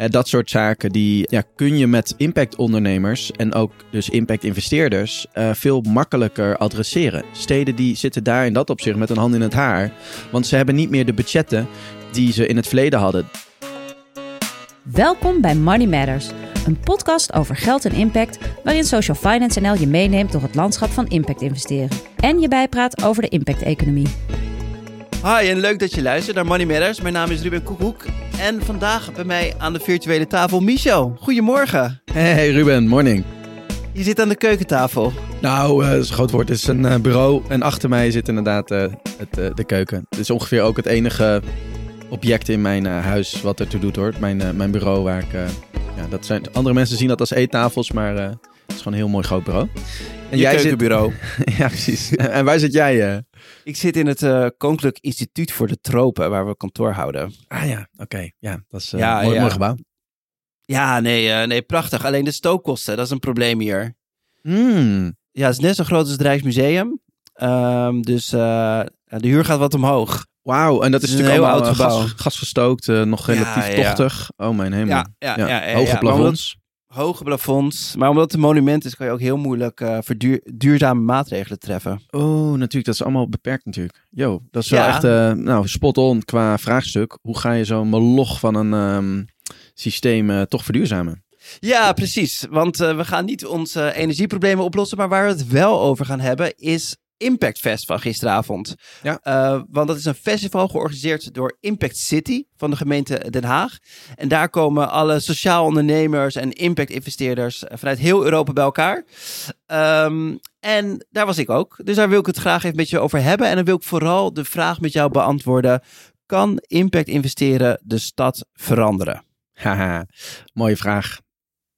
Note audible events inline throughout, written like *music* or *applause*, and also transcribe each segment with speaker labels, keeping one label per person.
Speaker 1: Eh, dat soort zaken die ja, kun je met impact-ondernemers en ook dus impact-investeerders uh, veel makkelijker adresseren. Steden die zitten daar in dat opzicht met een hand in het haar, want ze hebben niet meer de budgetten die ze in het verleden hadden.
Speaker 2: Welkom bij Money Matters, een podcast over geld en impact, waarin Social Finance NL je meeneemt door het landschap van impact investeren en je bijpraat over de impact-economie.
Speaker 3: Hi en leuk dat je luistert naar Money Matters. Mijn naam is Ruben Koekoek en vandaag bij mij aan de virtuele tafel Michel. Goedemorgen.
Speaker 1: Hey Ruben, morning.
Speaker 3: Je zit aan de keukentafel.
Speaker 1: Nou, uh, dat is een groot woord. Het is een uh, bureau en achter mij zit inderdaad uh, het, de keuken. Het is ongeveer ook het enige object in mijn huis wat ertoe doet hoor. Mijn, mijn bureau waar ik... ja, dat zijn, andere mensen zien dat als eettafels, maar het is gewoon een heel mooi groot bureau.
Speaker 3: En Je jij keukenbureau.
Speaker 1: Zit... *laughs* ja, precies. en waar zit jij?
Speaker 3: Ik zit in het uh, Koninklijk Instituut voor de Tropen, waar we kantoor houden.
Speaker 1: Ah ja, oké. Ja, dat is uh, ja, mooi, ja. mooi, gebouw.
Speaker 3: Ja, nee, uh, nee, prachtig. Alleen de stookkosten, dat is een probleem hier.
Speaker 1: Hmm.
Speaker 3: Ja, het is net zo groot als het Rijksmuseum. Um, dus de huur gaat wat omhoog.
Speaker 1: Wauw, en dat is, is natuurlijk een heel oud gebouw. Gas, gasgestookt, nog relatief ja, tochtig. Oh mijn hemel.
Speaker 3: Ja, ja, ja,
Speaker 1: Hoge plafonds
Speaker 3: hoge plafonds. Maar omdat het een monument is, kan je ook heel moeilijk uh, duurzame maatregelen treffen.
Speaker 1: Oh, natuurlijk. Dat is allemaal beperkt natuurlijk. Yo, dat is wel echt uh, nou, spot on qua vraagstuk. Hoe ga je zo'n meloch van een um, systeem uh, toch verduurzamen?
Speaker 3: Ja, precies. Want we gaan niet onze energieproblemen oplossen. Maar waar we het wel over gaan hebben is Impact Fest van gisteravond.
Speaker 1: Ja.
Speaker 3: Uh, want dat is een festival georganiseerd door Impact City van de gemeente Den Haag. En daar komen alle sociaal ondernemers en impact investeerders vanuit heel Europa bij elkaar. Um, en daar was ik ook. Dus daar wil ik het graag even met je over hebben. En dan wil ik vooral de vraag met jou beantwoorden. Kan impact investeren de stad veranderen?
Speaker 1: Haha, *laughs* mooie vraag.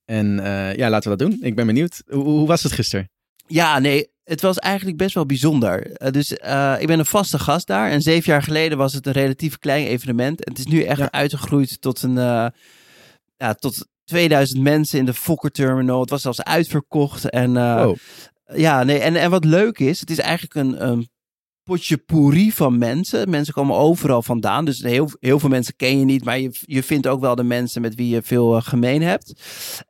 Speaker 1: En uh, ja, laten we dat doen. Ik ben benieuwd. Hoe, hoe was het gisteren?
Speaker 3: Ja, nee, het was eigenlijk best wel bijzonder. Uh, dus uh, ik ben een vaste gast daar. En zeven jaar geleden was het een relatief klein evenement. En het is nu echt ja. uitgegroeid tot een... Uh, ja, tot 2000 mensen in de Fokker Terminal. Het was zelfs uitverkocht. En,
Speaker 1: oh.
Speaker 3: ja, nee, en, en wat leuk is, het is eigenlijk een, een potjepourri van mensen. Mensen komen overal vandaan. Dus heel, heel veel mensen ken je niet. Maar je, je vindt ook wel de mensen met wie je veel uh, gemeen hebt.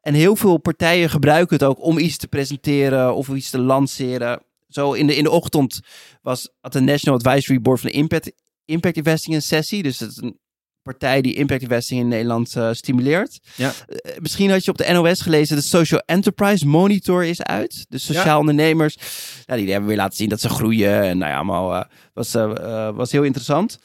Speaker 3: En heel veel partijen gebruiken het ook om iets te presenteren of iets te lanceren. Zo in de, in de ochtend was at de National Advisory Board van Impact, Impact Investing een sessie. Dus het is een partij die impact investing in Nederland uh, stimuleert.
Speaker 1: Ja.
Speaker 3: Uh, misschien had je op de NOS gelezen, de Social Enterprise Monitor is uit. De sociaal ja. ondernemers, die hebben weer laten zien dat ze groeien. En nou ja, allemaal uh, was, was heel interessant.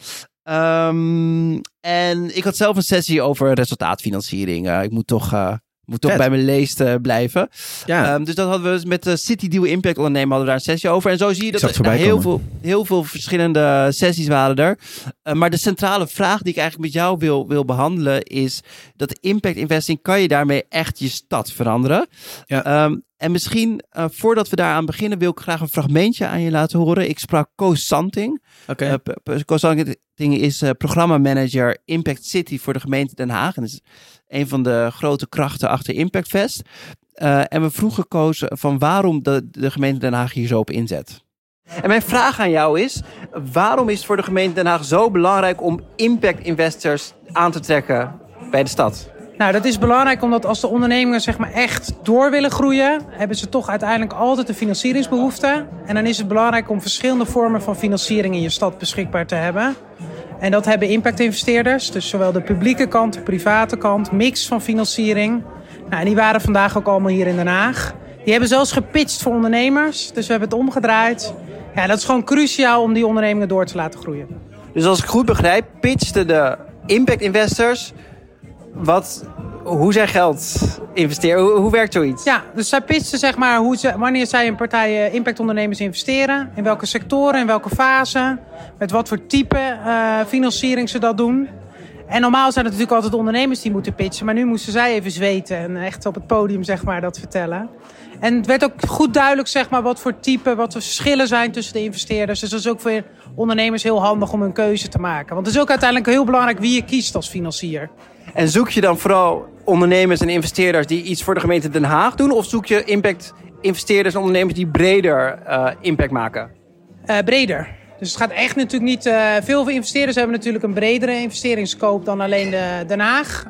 Speaker 3: Um, en ik had zelf een sessie over resultaatfinanciering. ik moet toch moet toch Vet. bij mijn leest uh, blijven.
Speaker 1: Ja.
Speaker 3: Um, dus dat hadden we met de City Deal Impact ondernemen hadden we daar een sessie over. En zo zie je dat er heel veel, heel veel verschillende sessies waren er. Uh, maar de centrale vraag die ik eigenlijk met jou wil, wil behandelen is dat impact investing, kan je daarmee echt je stad veranderen?
Speaker 1: Ja.
Speaker 3: Um, en misschien, uh, voordat we daaraan beginnen, wil ik graag een fragmentje aan je laten horen. Ik sprak Koos Santing.
Speaker 1: Okay.
Speaker 3: Uh, Koos Santing is uh, programmamanager Impact City voor de gemeente Den Haag. En is een van de grote krachten achter Impact Fest. en we vroegen Koos van waarom de, de gemeente Den Haag hier zo op inzet. En mijn vraag aan jou is: waarom is het voor de gemeente Den Haag zo belangrijk om impact investors aan te trekken bij de stad?
Speaker 4: Nou, dat is belangrijk omdat als de ondernemingen zeg maar echt door willen groeien, hebben ze toch uiteindelijk altijd een financieringsbehoefte. En dan is het belangrijk om verschillende vormen van financiering in je stad beschikbaar te hebben. En dat hebben impact-investeerders, dus zowel de publieke kant, de private kant, mix van financiering. Nou, en die waren vandaag ook allemaal hier in Den Haag. Die hebben zelfs gepitcht voor ondernemers, dus we hebben het omgedraaid. Ja, dat is gewoon cruciaal om die ondernemingen door te laten groeien.
Speaker 3: Dus als ik goed begrijp, pitchten de impact-investors wat, hoe zij geld investeren. Hoe, werkt zoiets?
Speaker 4: Ja, dus zij pitchen zeg maar hoe ze, wanneer zij in partijen impactondernemers investeren. In welke sectoren, in welke fase. Met wat voor type uh, financiering ze dat doen. En normaal zijn het natuurlijk altijd ondernemers die moeten pitchen. Maar nu moesten zij even zweten en echt op het podium zeg maar dat vertellen. En het werd ook goed duidelijk zeg maar wat voor type, wat de verschillen zijn tussen de investeerders. Dus dat is ook voor ondernemers heel handig om een keuze te maken. Want het is ook uiteindelijk heel belangrijk wie je kiest als financier.
Speaker 3: En zoek je dan vooral ondernemers en investeerders die iets voor de gemeente Den Haag doen? Of zoek je impact investeerders en ondernemers die breder uh, impact maken?
Speaker 4: Uh, breder. Dus het gaat echt natuurlijk niet. Uh, veel investeerders hebben natuurlijk een bredere investeringsscope dan alleen de Den Haag.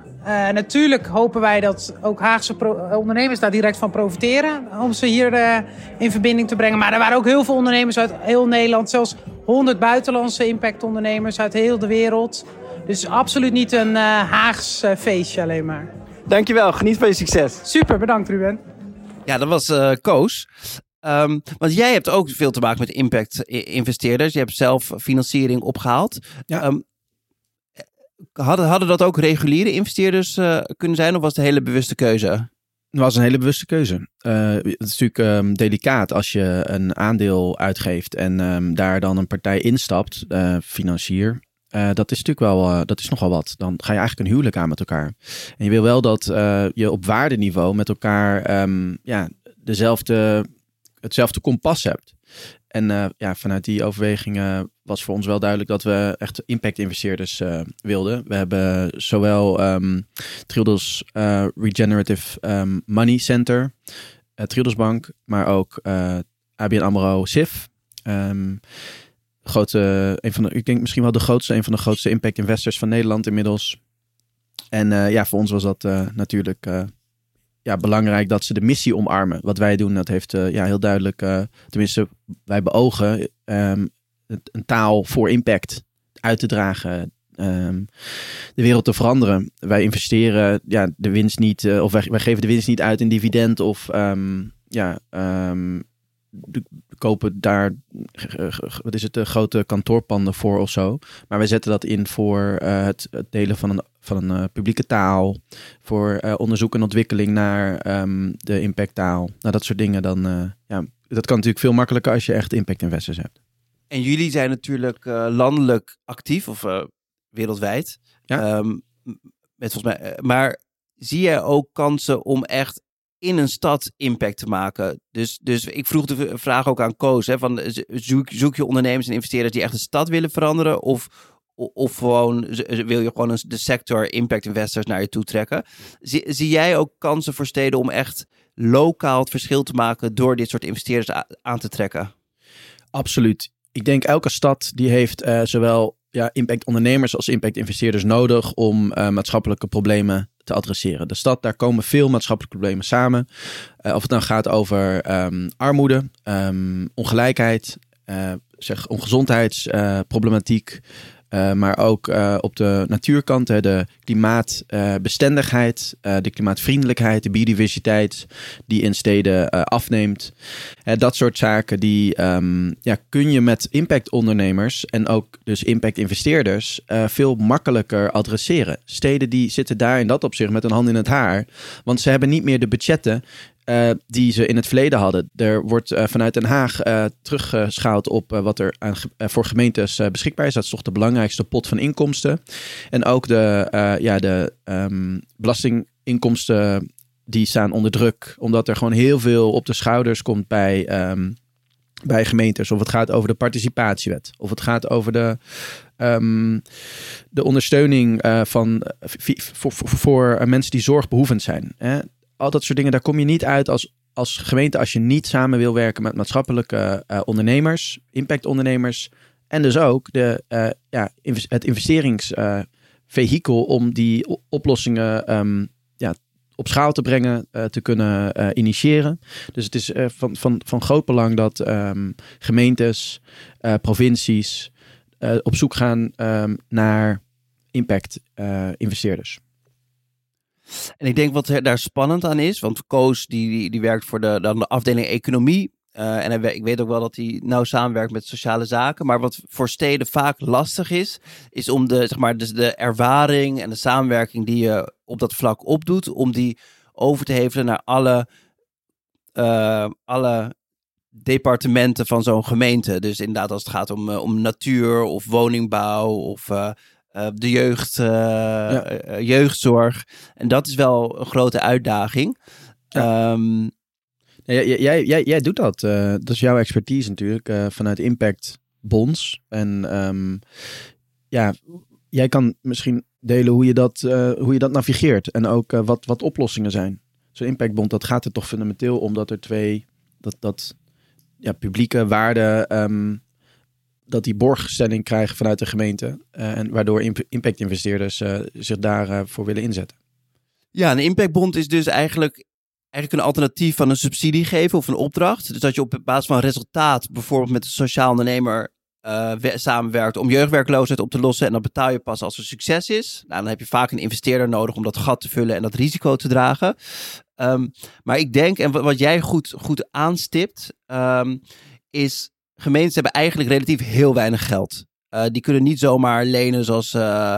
Speaker 4: Natuurlijk hopen wij dat ook Haagse ondernemers daar direct van profiteren. Om ze hier in verbinding te brengen. Maar er waren ook heel veel ondernemers uit heel Nederland. Zelfs 100 buitenlandse impactondernemers uit heel de wereld. Dus absoluut niet een uh, Haags feestje alleen maar.
Speaker 3: Dankjewel, geniet van je succes.
Speaker 4: Super, bedankt Ruben.
Speaker 3: Ja, dat was Koos. Um, want jij hebt ook veel te maken met impact-investeerders. Je hebt zelf financiering opgehaald. Ja. Um, hadden, hadden dat ook reguliere investeerders uh, kunnen zijn of was het een hele bewuste keuze?
Speaker 1: Het was een hele bewuste keuze. Uh, het is natuurlijk um, delicaat als je een aandeel uitgeeft en um, daar dan een partij instapt, uh, financier. Dat is natuurlijk wel, dat is nogal wat. Dan ga je eigenlijk een huwelijk aan met elkaar. En je wil wel dat je op waardeniveau met elkaar um, ja, dezelfde hetzelfde kompas hebt. En ja, vanuit die overwegingen was voor ons wel duidelijk dat we echt impact-investeerders wilden. We hebben zowel um, Regenerative um, Money Center, Triodos Bank, maar ook ABN AMRO SIF. Grote, een van de, ik denk misschien wel de grootste, een van de grootste impact-investors van Nederland inmiddels. En ja, voor ons was dat natuurlijk ja, belangrijk dat ze de missie omarmen. Wat wij doen, dat heeft ja, heel duidelijk, tenminste, wij beogen um, een taal voor impact uit te dragen. Um, de wereld te veranderen. Wij investeren ja, de winst niet, of wij, wij, geven de winst niet uit in dividend of um, ja, kopen daar, wat is het, de grote kantoorpanden voor of zo. Maar wij zetten dat in voor uh, het, het, delen van een, van een uh, publieke taal. Voor uh, onderzoek en ontwikkeling naar um, de impacttaal. Nou, dat soort dingen. Dan, ja, dat kan natuurlijk veel makkelijker als je echt impact investors hebt.
Speaker 3: En jullie zijn natuurlijk landelijk actief of wereldwijd. Ja. Um, met volgens mij, maar zie jij ook kansen om echt in een stad impact te maken. Dus, dus ik vroeg de vraag ook aan Koos: hè, van, zoek, je ondernemers en investeerders die echt de stad willen veranderen? Of, of gewoon wil je gewoon de sector impact investors naar je toe trekken? Zie, jij ook kansen voor steden om echt lokaal het verschil te maken door dit soort investeerders aan te trekken?
Speaker 1: Absoluut. Ik denk elke stad die heeft uh, zowel ja, impact ondernemers als impact investeerders nodig om uh, maatschappelijke problemen te adresseren. De stad, daar komen veel maatschappelijke problemen samen. Uh, of het dan gaat over um, armoede, um, ongelijkheid, uh, zeg ongezondheidsproblematiek. Uh, maar ook uh, op de natuurkant, hè, de klimaatbestendigheid, uh, de klimaatvriendelijkheid, de biodiversiteit die in steden afneemt. dat soort zaken die um, ja, kun je met impactondernemers en ook dus impact-investeerders veel makkelijker adresseren. Steden die zitten daar in dat opzicht met een hand in het haar, want ze hebben niet meer de budgetten uh, die ze in het verleden hadden. Er wordt uh, vanuit Den Haag uh, teruggeschaald op wat er aan, voor gemeentes beschikbaar is. Dat is toch de belangrijkste pot van inkomsten. En ook de, ja, de um, belastinginkomsten die staan onder druk. Omdat er gewoon heel veel op de schouders komt bij, um, bij gemeentes. Of het gaat over de participatiewet. Of het gaat over de, um, de ondersteuning van, voor, voor, voor, mensen die zorgbehoevend zijn. Al dat soort dingen, daar kom je niet uit als, als gemeente als je niet samen wil werken met maatschappelijke uh, ondernemers, impactondernemers. En dus ook de, uh, ja, het investeringsvehikel uh, om die oplossingen um, ja, op schaal te brengen, te kunnen initiëren. Dus het is van, van, van groot belang dat um, gemeentes, provincies op zoek gaan um, naar impact investeerders.
Speaker 3: En ik denk wat daar spannend aan is, want Koos die, die, werkt voor de, dan de afdeling economie. Uh, en ik weet ook wel dat hij nauw samenwerkt met sociale zaken. Maar wat voor steden vaak lastig is, is om de, zeg maar, dus de ervaring en de samenwerking die je op dat vlak opdoet, om die over te hevelen naar alle, uh, alle departementen van zo'n gemeente. Dus inderdaad, als het gaat om, uh, om natuur of woningbouw of de jeugd, uh, ja. jeugdzorg. En dat is wel een grote uitdaging. Ja. Um,
Speaker 1: ja, jij, jij, jij doet dat. dat is jouw expertise natuurlijk vanuit Impact Bonds. En um, ja, jij kan misschien delen hoe je dat, hoe je dat navigeert. En ook wat, wat oplossingen zijn. Zo'n impactbond, dat gaat er toch fundamenteel om dat er twee, dat, dat ja, publieke waarden um, dat die borgstelling krijgen vanuit de gemeente. Uh, en waardoor impact-investeerders uh, zich daarvoor uh, willen inzetten.
Speaker 3: Ja, een impactbond is dus eigenlijk, eigenlijk een alternatief van een subsidie geven of een opdracht. Dus dat je op basis van resultaat bijvoorbeeld met een sociaal ondernemer samenwerkt om jeugdwerkloosheid op te lossen. En dat betaal je pas als er succes is. Nou, dan heb je vaak een investeerder nodig om dat gat te vullen en dat risico te dragen. Um, maar ik denk, en wat jij goed, goed aanstipt, um, is gemeentes hebben eigenlijk relatief heel weinig geld. Uh, die kunnen niet zomaar lenen zoals, uh,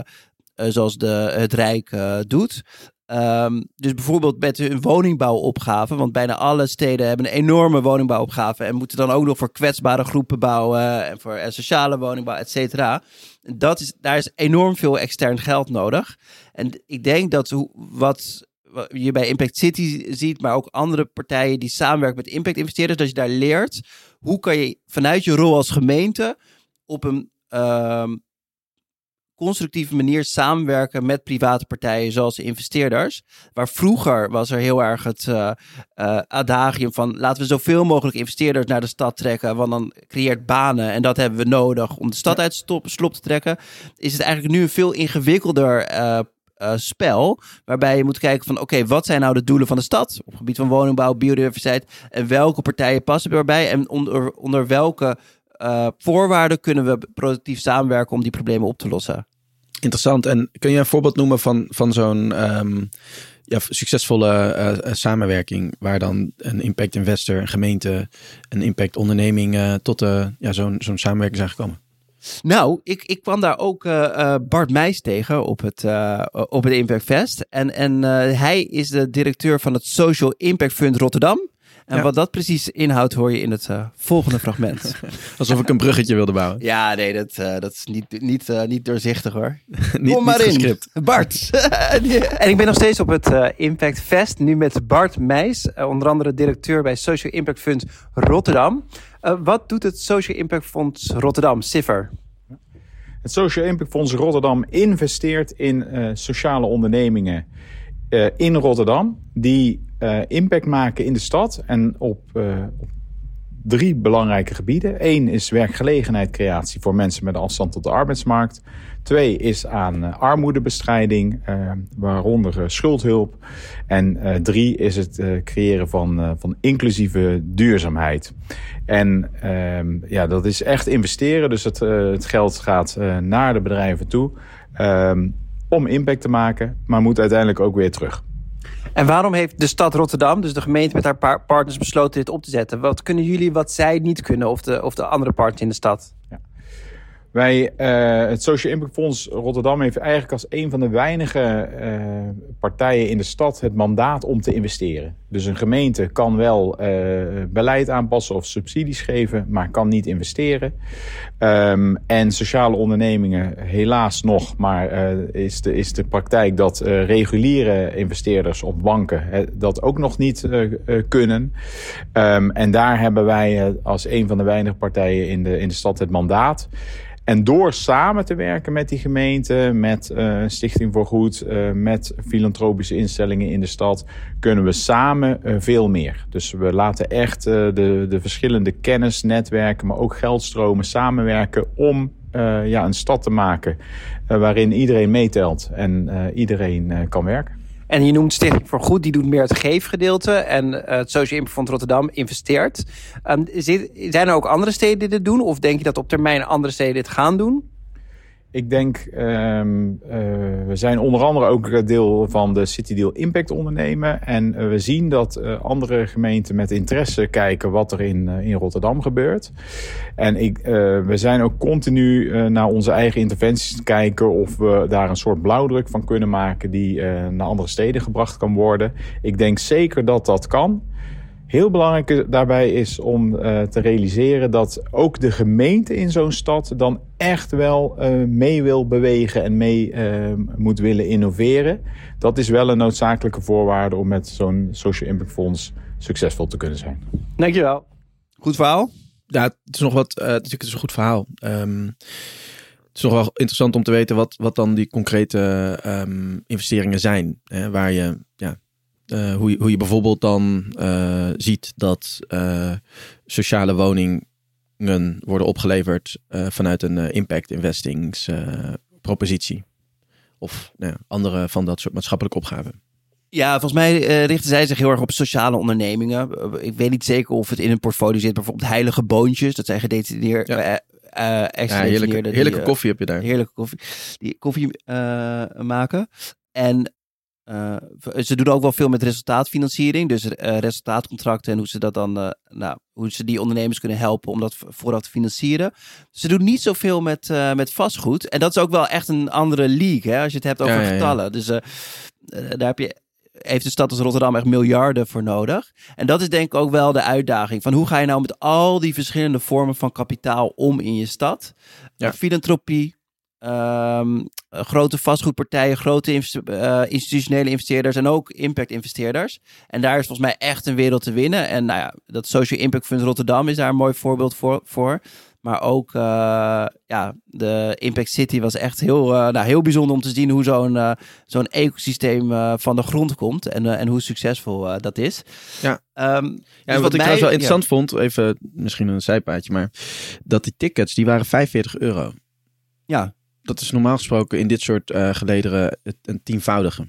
Speaker 3: zoals de, het Rijk doet. Um, dus bijvoorbeeld met hun woningbouwopgave, want bijna alle steden hebben een enorme woningbouwopgave en moeten dan ook nog voor kwetsbare groepen bouwen en voor sociale woningbouw, et cetera. Dat is, daar is enorm veel extern geld nodig. En ik denk dat wat je bij Impact City ziet, maar ook andere partijen die samenwerken met impact investeerders, dat je daar leert hoe kan je vanuit je rol als gemeente op een um, constructieve manier samenwerken met private partijen zoals investeerders. Waar vroeger was er heel erg het uh, uh, adagium van laten we zoveel mogelijk investeerders naar de stad trekken, want dan creëert banen en dat hebben we nodig om de stad uit slop te trekken. Is het eigenlijk nu een veel ingewikkelder uh, spel. Waarbij je moet kijken van oké, wat zijn nou de doelen van de stad? Op het gebied van woningbouw, biodiversiteit. En welke partijen passen erbij? En onder, onder welke uh, voorwaarden kunnen we productief samenwerken om die problemen op te lossen?
Speaker 1: Interessant. En kun je een voorbeeld noemen van, van zo'n um, ja, succesvolle uh, samenwerking waar dan een impact investor, een gemeente, een impact onderneming tot ja, zo'n zo'n samenwerking zijn gekomen?
Speaker 3: Nou, ik, ik kwam daar ook Bart Meijs tegen op het, op het Impact Fest. En, en hij is de directeur van het Social Impact Fund Rotterdam. En wat dat precies inhoudt, hoor je in het uh, volgende fragment. *laughs*
Speaker 1: Alsof ik een bruggetje wilde bouwen.
Speaker 3: Ja, nee, dat, uh, dat is niet, niet, uh, niet doorzichtig hoor. *laughs*
Speaker 1: niet,
Speaker 3: Kom maar
Speaker 1: niet
Speaker 3: in. Bart. *laughs* en ik ben nog steeds op het Impact Fest, nu met Bart Meijs, onder andere directeur bij Social Impact Fund Rotterdam. wat doet het Social Impact Fonds Rotterdam, Ciffer?
Speaker 5: Het Social Impact Fonds Rotterdam investeert in sociale ondernemingen in Rotterdam die uh, impact maken in de stad en op, op drie belangrijke gebieden. Eén is werkgelegenheidcreatie voor mensen met afstand tot de arbeidsmarkt. Twee is aan armoedebestrijding, waaronder schuldhulp. En drie is het creëren van, van inclusieve duurzaamheid. En ehm, ja, dat is echt investeren. Dus het, het geld gaat naar de bedrijven toe ehm, om impact te maken, maar moet uiteindelijk ook weer terug.
Speaker 3: En waarom heeft de stad Rotterdam, dus de gemeente met haar partners, besloten dit op te zetten? Wat kunnen jullie wat zij niet kunnen, of de, of de andere partners in de stad?
Speaker 5: Wij, uh, het Social Impact Fonds Rotterdam heeft eigenlijk als een van de weinige uh, partijen in de stad het mandaat om te investeren. Dus een gemeente kan wel uh, beleid aanpassen of subsidies geven, maar kan niet investeren. Um, en sociale ondernemingen helaas nog, maar is, de, is de praktijk dat reguliere investeerders op banken dat ook nog niet kunnen. Um, en daar hebben wij als een van de weinige partijen in de, in de stad het mandaat. En door samen te werken met die gemeente, met uh, Stichting voor Goed, uh, met filantropische instellingen in de stad, kunnen we samen uh, veel meer. Dus we laten echt de, de verschillende kennisnetwerken, maar ook geldstromen samenwerken om ja, een stad te maken waarin iedereen meetelt en iedereen kan werken.
Speaker 3: En je noemt Stichting voor Goed, die doet meer het geefgedeelte. En uh, het Social Impact Rotterdam investeert. Zit, zijn er ook andere steden die dit doen? Of denk je dat op termijn andere steden dit gaan doen?
Speaker 5: Ik denk, um, uh, we zijn onder andere ook deel van de City Deal Impact ondernemen. En uh, we zien dat uh, andere gemeenten met interesse kijken wat er in, in Rotterdam gebeurt. En ik, we zijn ook continu naar onze eigen interventies kijken of we daar een soort blauwdruk van kunnen maken die naar andere steden gebracht kan worden. Ik denk zeker dat dat kan. Heel belangrijk daarbij is om uh, te realiseren dat ook de gemeente in zo'n stad dan echt wel uh, mee wil bewegen en mee uh, moet willen innoveren. Dat is wel een noodzakelijke voorwaarde om met zo'n Social Impact Fonds succesvol te kunnen zijn.
Speaker 3: Dankjewel. Goed verhaal?
Speaker 1: Ja, het is nog wat. het is een goed verhaal. Um, het is nog wel interessant om te weten wat, wat dan die concrete um, investeringen zijn. Hè, waar je ja, uh, hoe, je, hoe je bijvoorbeeld dan uh, ziet dat uh, sociale woningen worden opgeleverd vanuit een impact investingspropositie. of nou ja, andere van dat soort maatschappelijke opgaven.
Speaker 3: Ja, volgens mij eh, richten zij zich heel erg op sociale ondernemingen. Eh, ik weet niet zeker of het in een portfolio zit. Bijvoorbeeld heilige boontjes. Dat zijn gedetineerd.
Speaker 1: Ja.
Speaker 3: eh, eh,
Speaker 1: Ja, heerlijke,
Speaker 3: die,
Speaker 1: heerlijke
Speaker 3: eh,
Speaker 1: koffie heb je daar.
Speaker 3: heerlijke koffie, die koffie eh, maken. En eh, ze doen ook wel veel met resultaatfinanciering. Dus eh, resultaatcontracten en hoe ze dat dan, eh, nou, hoe ze die ondernemers kunnen helpen om dat vooraf te financieren. Ze doen niet zoveel met, met vastgoed. En dat is ook wel echt een andere league, hè, als je het hebt over
Speaker 1: Ja, ja, ja.
Speaker 3: getallen. Dus daar heb je, heeft de stad als Rotterdam echt miljarden voor nodig. En dat is denk ik ook wel de uitdaging. Van hoe ga je nou met al die verschillende vormen van kapitaal om in je stad? Filantropie, ehm, eh, grote vastgoedpartijen, grote investe- eh, institutionele investeerders en ook impact investeerders. En daar is volgens mij echt een wereld te winnen. En nou ja, dat Social Impact Fund Rotterdam is daar een mooi voorbeeld voor. voor. Maar ook eh, ja, de Impact City was echt heel, eh, nou, heel bijzonder om te zien hoe zo'n zo'n ecosysteem van de grond komt. En, en hoe succesvol dat is.
Speaker 1: Ja. Ja,
Speaker 3: dus
Speaker 1: en wat,
Speaker 3: wat
Speaker 1: ik
Speaker 3: mij-
Speaker 1: trouwens wel
Speaker 3: ja.
Speaker 1: interessant vond, even misschien een zijpaadje, maar dat die tickets, die waren 45 euro.
Speaker 3: Ja,
Speaker 1: Dat is normaal gesproken in dit soort eh gelederen het, een tienvoudige.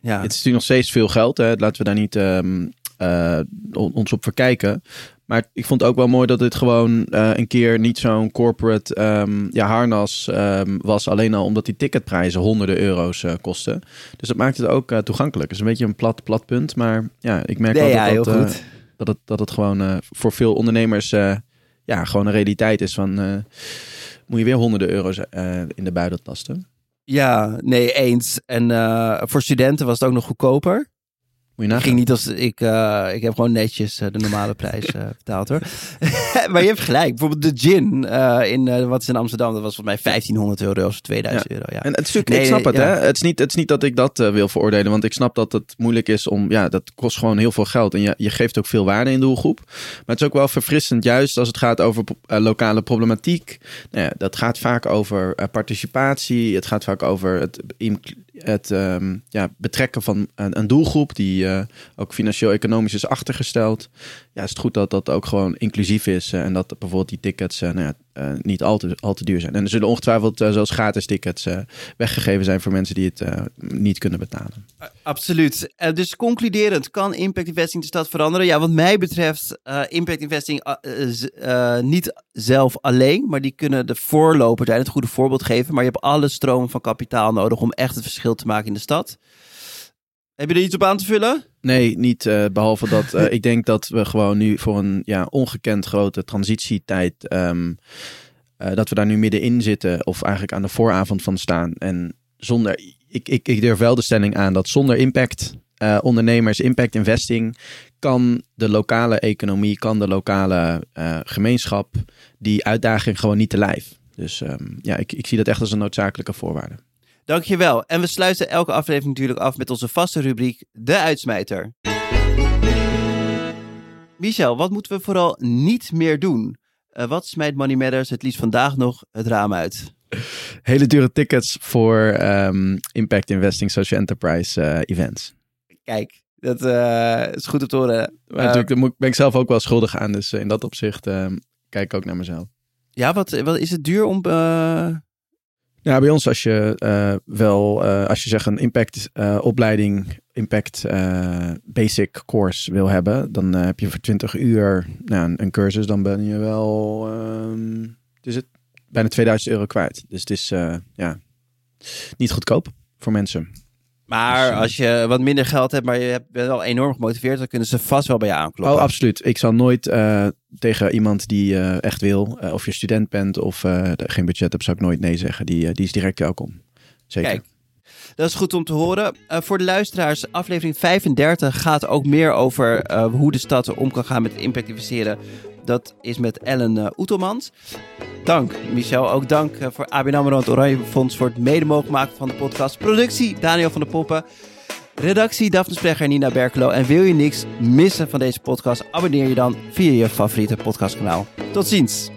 Speaker 3: ja.
Speaker 1: Het is natuurlijk nog steeds veel geld, hè. laten we daar niet eh, on- ons op verkijken. Maar ik vond ook wel mooi dat dit gewoon eh, een keer niet zo'n corporate ehm, ja, harnas ehm, was. Alleen al omdat die ticketprijzen honderden euro's kosten. Dus dat maakt het ook toegankelijk. Het is een beetje een plat, plat punt. Maar ja, ik merk
Speaker 3: Nee,
Speaker 1: wel
Speaker 3: ja,
Speaker 1: dat,
Speaker 3: goed.
Speaker 1: dat, het, dat het gewoon voor veel ondernemers ja, gewoon een realiteit is van... moet je weer honderden euro's eh, in de buidel tasten.
Speaker 3: Ja, nee, eens. En eh, voor studenten was het ook nog goedkoper.
Speaker 1: Nagaan.
Speaker 3: ging niet als ik, eh, ik heb gewoon netjes eh, de normale prijs eh, *laughs* betaald hoor. *laughs* maar je hebt gelijk. Bijvoorbeeld de gin in wat is in Amsterdam, dat was volgens mij 1500 euro of 2000 euro. Ja.
Speaker 1: En het
Speaker 3: Nee,
Speaker 1: ik snap het,
Speaker 3: ja.
Speaker 1: hè? Het is, niet, het is niet dat ik dat wil veroordelen, want ik snap dat het moeilijk is om, ja, dat kost gewoon heel veel geld en je, je geeft ook veel waarde in de doelgroep. Maar het is ook wel verfrissend, juist als het gaat over lokale problematiek. Nou ja, dat gaat vaak over participatie, het gaat vaak over het, het ehm, ja, betrekken van een, een doelgroep die eh, ook financieel-economisch is achtergesteld. Ja, is het goed dat dat ook gewoon inclusief is eh, en dat bijvoorbeeld die tickets eh, nou ja, eh, niet al te, al te duur zijn. En er zullen ongetwijfeld eh, zoals gratis tickets weggegeven zijn voor mensen die het niet kunnen betalen.
Speaker 3: Absoluut. Dus concluderend, kan impact investing de stad veranderen? Ja, wat mij betreft, impact investing niet zelf alleen, maar die kunnen de voorloper zijn, het goede voorbeeld geven. Maar je hebt alle stromen van kapitaal nodig om echt het verschil te maken in de stad. Heb je er iets op aan te vullen?
Speaker 1: Nee, niet eh, behalve dat eh, *laughs* ik denk dat we gewoon nu voor een ja, ongekend grote transitietijd, ehm, eh, dat we daar nu middenin zitten of eigenlijk aan de vooravond van staan. En zonder, ik, ik, ik durf wel de stelling aan dat zonder impact ondernemers, impact investing, kan de lokale economie, kan de lokale gemeenschap die uitdaging gewoon niet te lijf. Dus ehm, ja, ik, ik zie dat echt als een noodzakelijke voorwaarde.
Speaker 3: Dankjewel. En we sluiten elke aflevering natuurlijk af met onze vaste rubriek De Uitsmijter. Michel, wat moeten we vooral niet meer doen? Eh, wat smijt Money Matters het liefst vandaag nog het raam uit?
Speaker 1: Hele dure tickets voor ehm, impact investing, social enterprise eh, events.
Speaker 3: Kijk, dat eh, is goed om te horen.
Speaker 1: Maar natuurlijk, daar ben ik zelf ook wel schuldig aan. Dus in dat opzicht ehm, kijk ik ook naar mezelf.
Speaker 3: ja, wat, wat is het duur om...
Speaker 1: Ja, bij ons als je eh, wel, eh, als je zegt een impact eh, opleiding, impact basic course wil hebben, dan heb je voor 20 uur nou, een, cursus, dan ben je wel, ehm, is het bijna 2000 euro kwijt. Dus het is ja, niet goedkoop voor mensen.
Speaker 3: Maar
Speaker 1: Dus, eh,
Speaker 3: als je wat minder geld hebt, maar je bent wel enorm gemotiveerd, dan kunnen ze vast wel bij je aankloppen.
Speaker 1: Oh, absoluut. Ik zal nooit eh, tegen iemand die eh, echt wil, of je student bent of geen budget hebt, zou ik nooit nee zeggen. Die, die is direct welkom. Zeker.
Speaker 3: Kijk, dat is goed om te horen. Eh, voor de luisteraars, aflevering 35 gaat ook meer over eh, hoe de stad om kan gaan met impact investeren. Dat is met Ellen eh Oetelmans. Dank, Michel. Ook dank voor ABN AMRO en het Oranje Fonds voor het mede mogelijk maken van de podcast. Productie, Daniel van der Poppen. Redactie, Daphne Sprecher en Nina Berkelo. En wil je niks missen van deze podcast? Abonneer je dan via je favoriete podcastkanaal. Tot ziens.